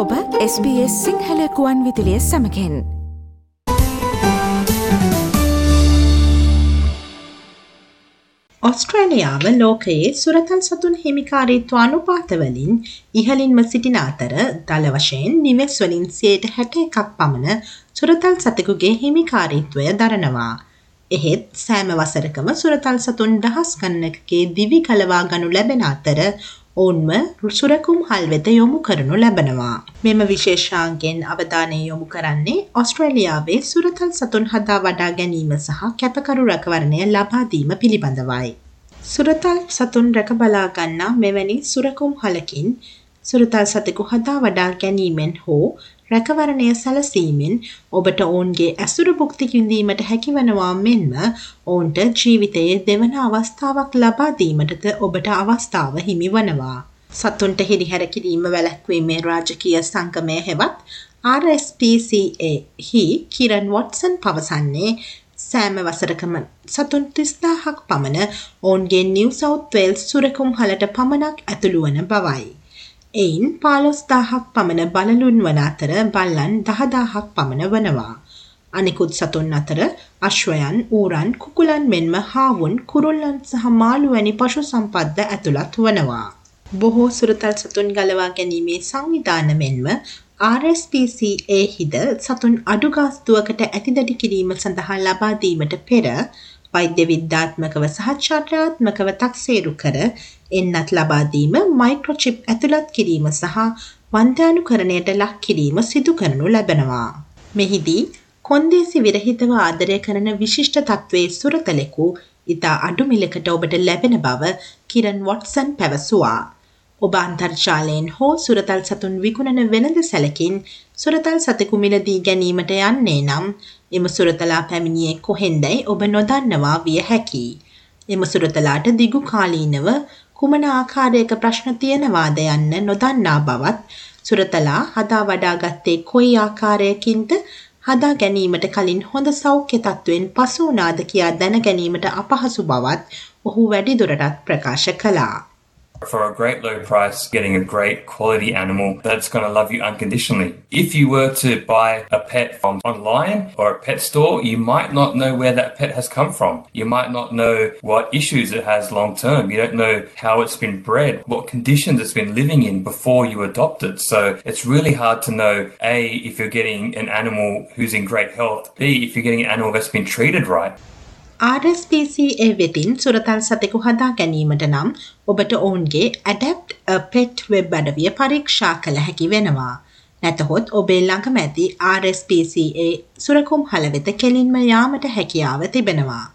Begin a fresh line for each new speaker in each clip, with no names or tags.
ඔබ SBS සිංහලකුවන් විදිලිය සමකෙන් ඔස්ට්‍රේලියාව ලෝකයේ සුරතල් සතුන් හිමිකාරීත්ව අනුපාතවලින් ඉහලින්ම සිටින අතර දළ වශයෙන් නිවෙස්වලින් සයට හැට එකක් පමණ සුරතල් සතකුගේ හිමිකාරීත්වය දරනවා. එහෙත් සෑම වසරකම සුරතල් සතුන් දහස් ගන්නකගේ දිවි කලවා ගනු ලැබෙන අතර ඔවුන්ම සුරකුම් හල් වෙත යොමු කරනු ලැබනවා. මෙම විශේෂාන්ගෙන් අවධානය යොමු කරන්නේ ඔස්ට්‍රේලියාවේ සුරතල් සතුන් හදා වඩා ගැනීම සහ කැපකරු රැකවරණය ලබාදීම පිළිබඳවයි. සුරතල් සතුන් රැක බලාගන්නා මෙවැනි සුරකුම් හලකින් සුරතල් සතෙකු හදා වඩා ගැනීමෙන් හෝ රැකවරණය සැලසීමෙන් ඔබට ඔවුන්ගේ ඇසුරු භුක්ති විඳීමට හැකිවනවා මෙන්ම ඔවුන්ට ජීවිතයේ දෙවන අවස්ථාවක් ලබා දීමටද ඔබට අවස්ථාව හිමි වනවා. සතුන්ට හිරිහැර කිරීම වැළැක්වීමේ රාජකීය සංගමය හෙවත් RSPCA හි කිරන් වොට්සන් පවසන්නේ සෑම වසරකම සතුන් තිස්දාහක් පමණ ඔවුන්ගේ නිව් සෞත් වේල්ස් සුරකුම් හලට පමණක් ඇතුළු වන බවයි. එයින් පාලොස්දාහක් පමණ බලලුන් වන අතර බල්ලන් දහදාහක් පමණ වනවා. අනිකුත් සතුන් අතර අශ්වයන් ඌරන් කුකුලන් මෙන්ම හාවුන් කුරුල්ලන් සහ මාළු වැනි පශු සම්පද්ද ඇතුළත් වනවා. බොහෝ සුරතල් සතුන් ගලවා ගැනීමේ සංවිධාන මෙන්ම RSPCA හිද සතුන් අඩුගාස්තුවකට ඇතිදඩි කිරීම සඳහා ලබාදීමට පෙර වෛද්‍ය විද්‍යාත්මකව සහ චාත්‍රාත්මකව තක්සේරු කර එන්නත් ලබාදීම මයික්‍රොචිප් ඇතුළත් කිරීම සහ වන්ත්‍යානුකරණයට ලක් කිරීම සිදු කරනු ලැබෙනවා. මෙහිදී කොන්දේසි විරහිතව ආදරය කරන විශිෂ්ට තත්ත්වයේ සුරතලෙකු ඉතා අඩු මිලකට ඔබට ලැබෙන බව කිරන් වොට්සන් පැවසුවා. ඔබ අන්තර්ජාලයෙන් හෝ සුරතල් සතුන් විකුණන වෙනද සැලකින් සුරතල් සතෙකු මිලදී ගැනීමට යන්නේ නම් එම සුරතලා පැමිණියේ කොහෙන්දැයි ඔබ නොදන්නවා විය හැකි. එම සුරතලාට දිගු කාලීනව කුමන ආකාරයක ප්‍රශ්න තියෙනවාද යන්න නොදන්නා බවත් සුරතලා හදා වඩා ගත්තේ කොයි ආකාරයකින්ද හදා ගැනීමට කලින් හොඳ සෞඛ්‍ය තත්ත්වයෙන් පසු වුණාද කියා දැන ගැනීමට අපහසු බවත් ඔහු වැඩිදුරටත් ප්‍රකාශ කළා.
For a great low price, getting a great quality animal that's going to love you unconditionally. If you were to buy a pet from online or a pet store, you might not know where that pet has come from. You might not know what issues it has long term. You don't know how it's been bred, what conditions it's been living in before you adopt it. So it's really hard to know A, if you're getting an animal who's in great health, B, if you're getting an animal that's been treated right.
RSPCA වෙතින් සුරතල් සතෙකු හදා ගැනීමට නම් ඔබට ඔවුන්ගේ adopt pet web අඩවිය පරීක්ෂා කළ හැකි වෙනවා. නැතහොත් ඔබේ ළඟම ඇති RSPCA සුරකුම් හල වෙත කෙලින්ම යාමට හැකියාව තිබෙනවා.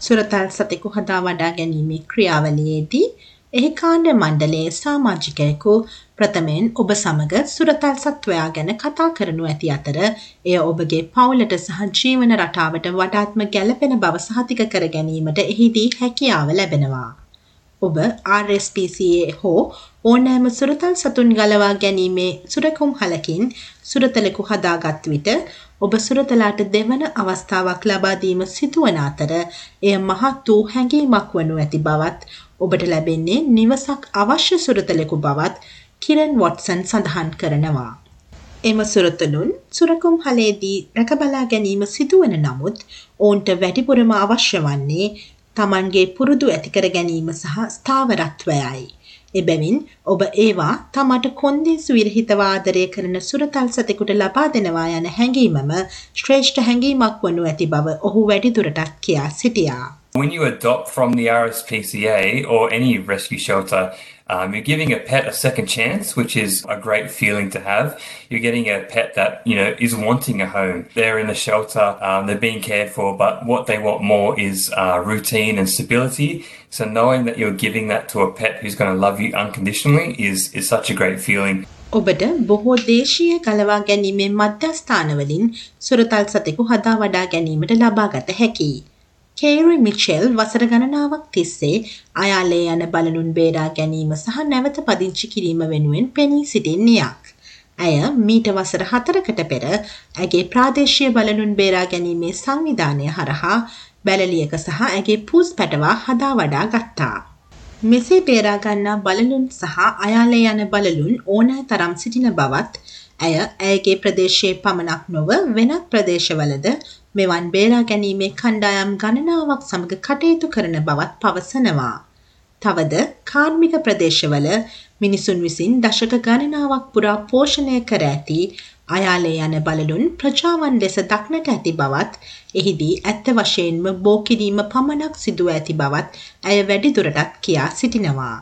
සුරතල් සතෙකු හදා වඩා ගැනීමේ ක්‍රියාවලියේදී එහි කාණ්ඩ මණ්ඩලයේ සාමාජිකයකු ප්‍රථමයෙන් ඔබ සමග සුරතල් සත්වයා ගැන කතා කරනු ඇති අතර එය ඔබගේ පවුලට සහ ජීවන රටාවට වඩාත්ම ගැලපෙන බව සහතික කර ගැනීමට එහිදී හැකියාව ලැබෙනවා. ඔබ RSPCA හෝ ඕනෑම සුරතල් සතුන් ගලවා ගැනීමේ සුරකුම් හලකින් සුරතලෙකු හදාගත් විට ඔබ සුරතලාට දෙවන අවස්ථාවක් ලබාදීම සිදුවන අතර එය මහත් වූ හැඟීමක් වනු ඇති බවත් ඔබට ලැබෙන්නේ නිවසක් අවශ්‍ය සුරතලෙකු බවත් කිරන් වොට්සන් සඳහන් කරනවා. එම සුරතලුන් සුරකුම් හලේදී රැකබලා ගැනීම සිදුවන නමුත් ඔවුන්ට වැඩිපුරම අවශ්‍ය වන්නේ තමන්ගේ පුරුදු ඇතිකර ගැනීම සහ ස්ථාවරත්වයයි. එබැවින් ඔබ ඒවා තමට කොන්දේසු විරහිතවාදරය කරන සුරතල් සතෙකුට ලබා දෙනවා යන හැඟීමම ශ්‍රේෂ්ඨ හැඟීමක් වනු ඇති බව ඔහු වැඩිදුරටත් කියා සිටියා.
When you adopt from the RSPCA or any rescue shelter, um, you're giving a pet a second chance, which is a great feeling to have. You're getting a pet that, you know, is wanting a home. They're in the shelter, um, they're being cared for, but what they want more is uh, routine and stability. So knowing that you're giving that to a pet who's going to love you unconditionally is, is such a great feeling.
ඔබට බොහෝ දේශීය ගලවා ගැනීමේ මධ්‍යස්ථානවලින් සුරතල් සතෙකු හදා වඩා ගැනීමට ලබාගත හැකියි. කේරි මිචෙල් වසර ගණනාවක් තිස්සේ අයාලේ යන බලනුන් බේරා ගැනීම සහ නැවත පදිංචි කිරීම වෙනුවෙන් පෙනී සිටින්නයක්. ඇය මීට වසර හතරකට පෙර ඇගේ ප්‍රාදේශය බලනුන් බේරා ගැනීමේ සංවිධානය හරහා බැලලියක සහ ඇගේ පූස් පැටවා හදා වඩා ගත්තා. මෙසේ බේරාගන්නා බලලුන් සහ අයාලේ යන බලලුන් ඕනෑ තරම් සිටින බවත් ඇය ඇයගේ ප්‍රදේශයේ පමණක් නොව වෙනත් ප්‍රදේශවලද මෙවන් බේරා ගැනීමේ කණ්ඩායම් ගණනාවක් සමග කටයුතු කරන බවත් පවසනවා. තවද කාර්මික ප්‍රදේශවල මිනිසුන් විසින් දශක ගණනාවක් පුරා පෝෂණය කර ඇති අයාලේ යන බලලුන් ප්‍රජාවන් ලෙස දක්නට ඇති බවත් එහිදී ඇත්ත වශයෙන්ම බෝකිරීම පමණක් සිදුව ඇති බවත් ඇය වැඩිදුරටත් කියා සිටිනවා.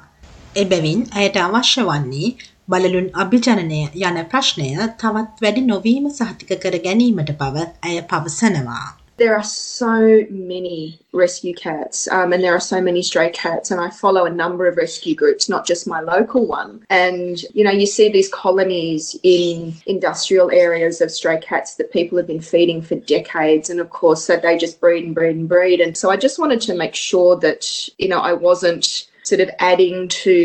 එබැවින් ඇයට අවශ්‍ය වන්නේ බලලුන් අභිජනනය යන ප්‍රශ්නය තවත් වැඩි නොවීම සහතික කර ගැනීමට බව ඇය පවසනවා.
there are so many rescue cats um, and there are so many stray cats and i follow a number of rescue groups not just my local one and you know you see these colonies in industrial areas of stray cats that people have been feeding for decades and of course so they just breed and breed and breed and so i just wanted to make sure that you know i wasn't sort of adding to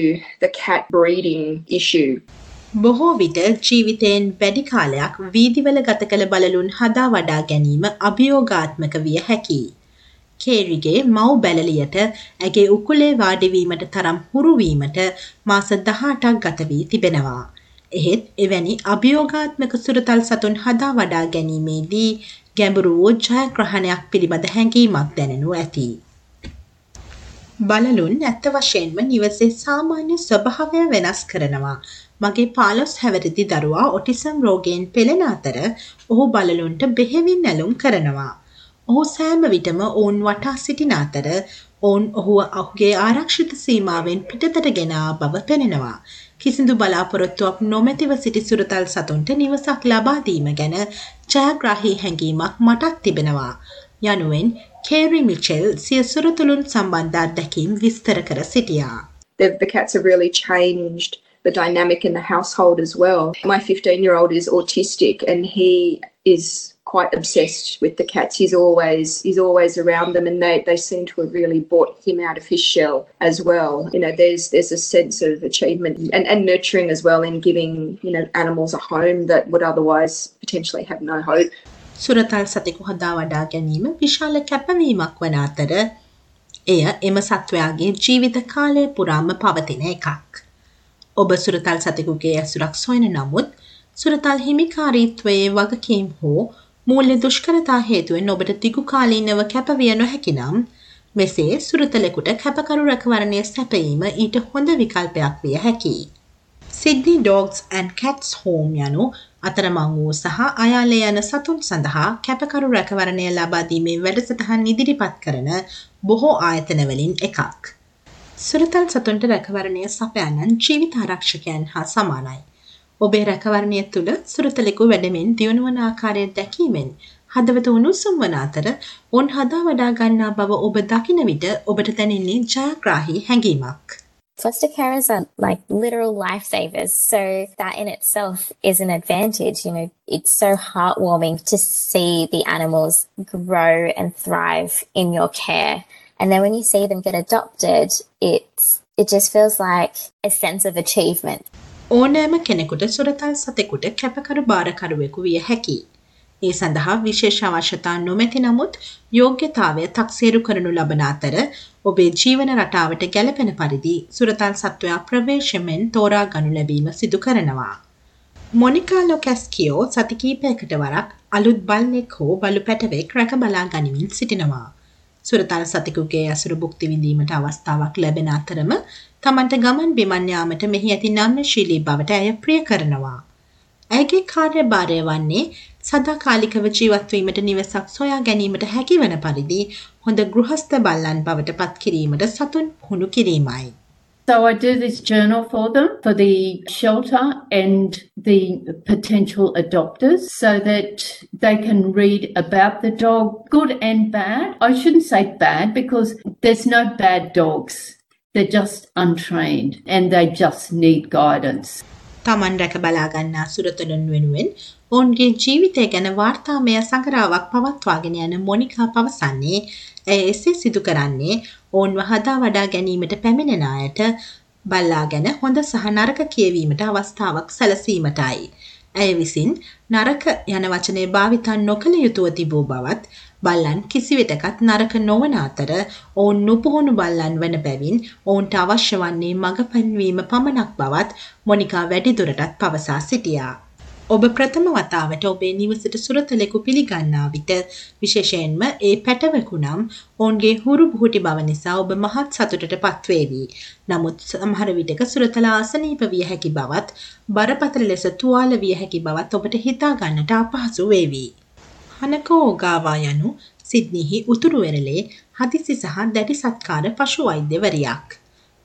the cat breeding issue
බොහෝ විට ජීවිතයෙන් වැඩි කාලයක් වීදිවල ගත කළ බලලුන් හදා වඩා ගැනීම අභියෝගාත්මක විය හැකියි. කේරිගේ මව් බැලලියට ඇගේ උකුලේ වාඩිවීමට තරම් හුරුවීමට මාස දහටක් ගත වී තිබෙනවා. එහෙත් එවැනි අභියෝගාත්මක සුරතල් සතුන් හදා වඩා ගැනීමේදී ගැඹුරු වූ ජයග්‍රහණයක් පිළිබඳ හැඟීමක් දැනෙනු ඇති. බලලුන් ඇත්ත වශයෙන්ම නිවසේ සාමාන්‍ය ස්වභාවය වෙනස් කරනවා. මගේ පාලොස් හැවරිදි දරුවා ඔටිසම් රෝගයෙන් පෙළෙන අතර ඔහු බලලුන්ට බෙහෙවින් ඇලුම් කරනවා. ඔහු සෑම විටම ඔවුන් වටා සිටින අතර ඔවුන් ඔහුව ඔහුගේ ආරක්ෂිත සීමාවෙන් පිටතට ගෙනා බව පෙනෙනවා. කිසිදු බලාපොරොත්තුවක් නොමැතිව සිටි සුරතල් සතුන්ට නිවසක් ලබාදීම ගැන ජයග්‍රාහී හැඟීමක් මටත් තිබෙනවා. යනුවෙන් කේරි මිචෙල් සිය සුරතුළුන් සම්බන්ධ අත්දැකීම් විස්තර කර සිටියා.
The, the cats have really changed the dynamic in the household as well. My 15 year old is autistic and he is quite obsessed with the cats. He's always he's always around them and they, they seem to have really brought him out of his shell as well. You know, there's there's a sense of achievement and, and nurturing as well in giving, you know, animals a home that would otherwise potentially have no hope.
සුරතල් සතෙකු හදා වඩා ගැනීම විශාල කැපවීමක් වන අතර එය එම සත්වයාගේ ජීවිත කාලය පුරාම පවතින එකක්. ඔබ සුරතල් සතෙකුගේ ඇසුරක් සොයන නමුත් සුරතල් හිමිකාරීත්වයේ වගකීම් හෝ මූල්‍ය දුෂ්කරතා හේතුවෙන් ඔබට දිගු කාලීනව කැපවිය නොහැකි නම් මෙසේ සුරතලෙකුට කැපකරු රැකවරණය සැපීම ඊට හොඳ විකල්පයක් විය හැකියි. සිද්නි ඩෝගස් ඇන් කැට්ස් හෝම් යනු අතරමං වූ සහ අයාලේ යන සතුන් සඳහා කැපකරු රැකවරණය ලබාදීමේ වැඩසටහන් ඉදිරිපත් කරන බොහෝ ආයතනවලින් එකක්. සුරතල් සතුන්ට රැකවරණය සපයන්නන් ජීවිත ආරක්ෂකයන් හා සමානයි. ඔබේ රැකවරණය තුළ සුරතලෙකු වැඩමින් දියුණුවන ආකාරය දැකීමෙන් හදවත උණුසුම් වන අතර ඔන් හදා වඩා ගන්නා බව ඔබ දකින විට ඔබට දැනෙන්නේ ජයග්‍රාහී හැඟීමක්.
Foster carers are like literal lifesavers. So that in itself is an advantage. You know, it's so heartwarming to see the animals grow and thrive in your care. And then when you see them get adopted, it's it just feels like a sense of achievement.
ඕනෑම කෙනෙකුට සුරතල් සතෙකුට කැපකරු භාරකරුවෙකු විය හැකි. ඒ සඳහා විශේෂ අවශ්‍යතා නොමැති නමුත් යෝග්‍යතාවය තක්සේරු කරනු ලබන අතර ඔබේ ජීවන රටාවට ගැලපෙන පරිදි සුරතල් සත්වයා ප්‍රවේශමෙන් තෝරා ගනු ලැබීම සිදු කරනවා. මොනිකා ලොකැස්කියෝ සතිකීපයකට වරක් අලුත් බල්ලෙක් හෝ බලු පැටවෙක් රැක බලා ගනිමින් සිටිනවා. සුරතල් සතෙකුගේ ඇසුරු භුක්ති විඳීමට අවස්ථාවක් ලැබෙන අතරම තමන්ට ගමන් බිමන් යාමට මෙහි ඇති නම්‍යශීලී බවට ඇය ප්‍රිය කරනවා. ඇයගේ කාර්යභාරය වන්නේ සදාකාලිකව ජීවත්වීමට නිවසක් සොයා ගැනීමට හැකිවන පරිදි හොඳ ගෘහස්ත බල්ලන් බවට පත් කිරීමට සතුන් පුහුණු කිරීමයි.
So I do this journal for them, for the shelter and the potential adopters, so that they can read about the dog, good and bad. I shouldn't say bad because there's no bad dogs. They're just untrained and they just need guidance.
තමන් රැක බලා ගන්නා සුරතලුන් වෙනුවෙන් ඔවුන්ගේ ජීවිතය ගැන වාර්තාමය සංගරාවක් පවත්වාගෙන යන මොනිකා පවසන්නේ ඇය එසේ සිදු කරන්නේ ඔවුන්ව හදා වඩා ගැනීමට පැමිණෙන අයට බල්ලා ගැන හොඳ සහ නරක කියවීමට අවස්ථාවක් සැලසීමටයි. ඇය විසින් නරක යන වචනය භාවිතන් නොකළ යුතුව තිබූ බවත් බල්ලන් කිසිවිටකත් නරක නොවන අතර ඔවුන් නුපුහුණු බල්ලන් වන බැවින් ඔවුන්ට අවශ්‍ය වන්නේ මඟ පැන්වීම පමණක් බවත් මොනිකා වැඩිදුරටත් පවසා සිටියා. ඔබ ප්‍රථම වතාවට ඔබේ නිවසට සුරතලෙකු පිළිගන්නා විට විශේෂයෙන්ම ඒ පැටවකු නම් ඔවුන්ගේ හුරු බුහුටි බව නිසා ඔබ මහත් සතුටට පත්වේවි. නමුත් සමහර විටක සුරතලා අසනීප විය හැකි බවත් බරපතල ලෙස තුවාල විය හැකි බවත් ඔබට හිතා ගන්නට අපහසු වේවි. හනකෝ ඕගාවා යනු සිද්නිහි උතුරු වෙරළේ හදිසි සහ දැඩි සත්කාර පශු වෛද්‍යවරියක්.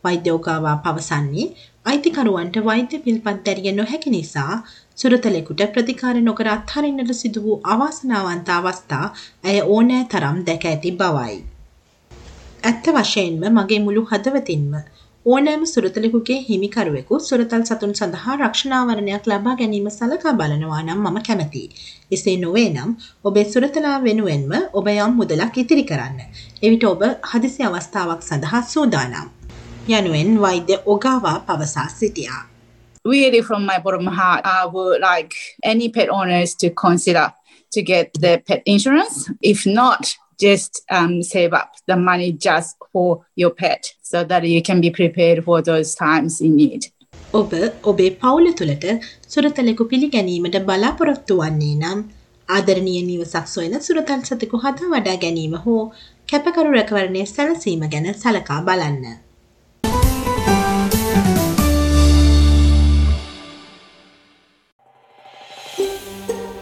වෛද්‍යෝගාවා පවසන්නේ අයිතිකරුවන්ට වෛද්‍ය පිල්පත් දැරිය නොහැකි නිසා සුරතලෙකුට ප්‍රතිකාර නොකර අත්හරින්නට සිදු වූ අවාසනාවන්ත අවස්ථා ඇය ඕනෑ තරම් දැක ඇති බවයි. ඇත්ත වශයෙන්ම මගේ මුළු හදවතින්ම ඕනෑම සුරතලෙකුගේ හිමිකරුවෙකු සුරතල් සතුන් සඳහා රක්ෂණාවරණයක් ලබා ගැනීම සලකා බලනවා නම් මම කැමතියි. එසේ නොවේ නම් ඔබේ සුරතලා වෙනුවෙන්ම ඔබ යම් මුදලක් ඉතිරි කරන්න. එවිට ඔබ හදිසි අවස්ථාවක් සඳහා සූදානම්. යනුවෙන් වෛද්‍ය ඔගාවා පවසා සිටියා.
Really from my bottom of my heart, I would like any pet owners to consider to get the pet insurance. If not, just um, save up the money just for your pet so that you can be prepared for those times in need.
ඔබ ඔබේ පවුල තුළට සුරතලෙකු පිළිගැනීමට බලාපොරොත්තු වන්නේ නම් ආදරණීය නිවසක් සොයන සුරතල් සතෙකු හදා වඩා ගැනීම හෝ කැපකරු රැකවරණය සැලසීම ගැන සලකා බලන්න.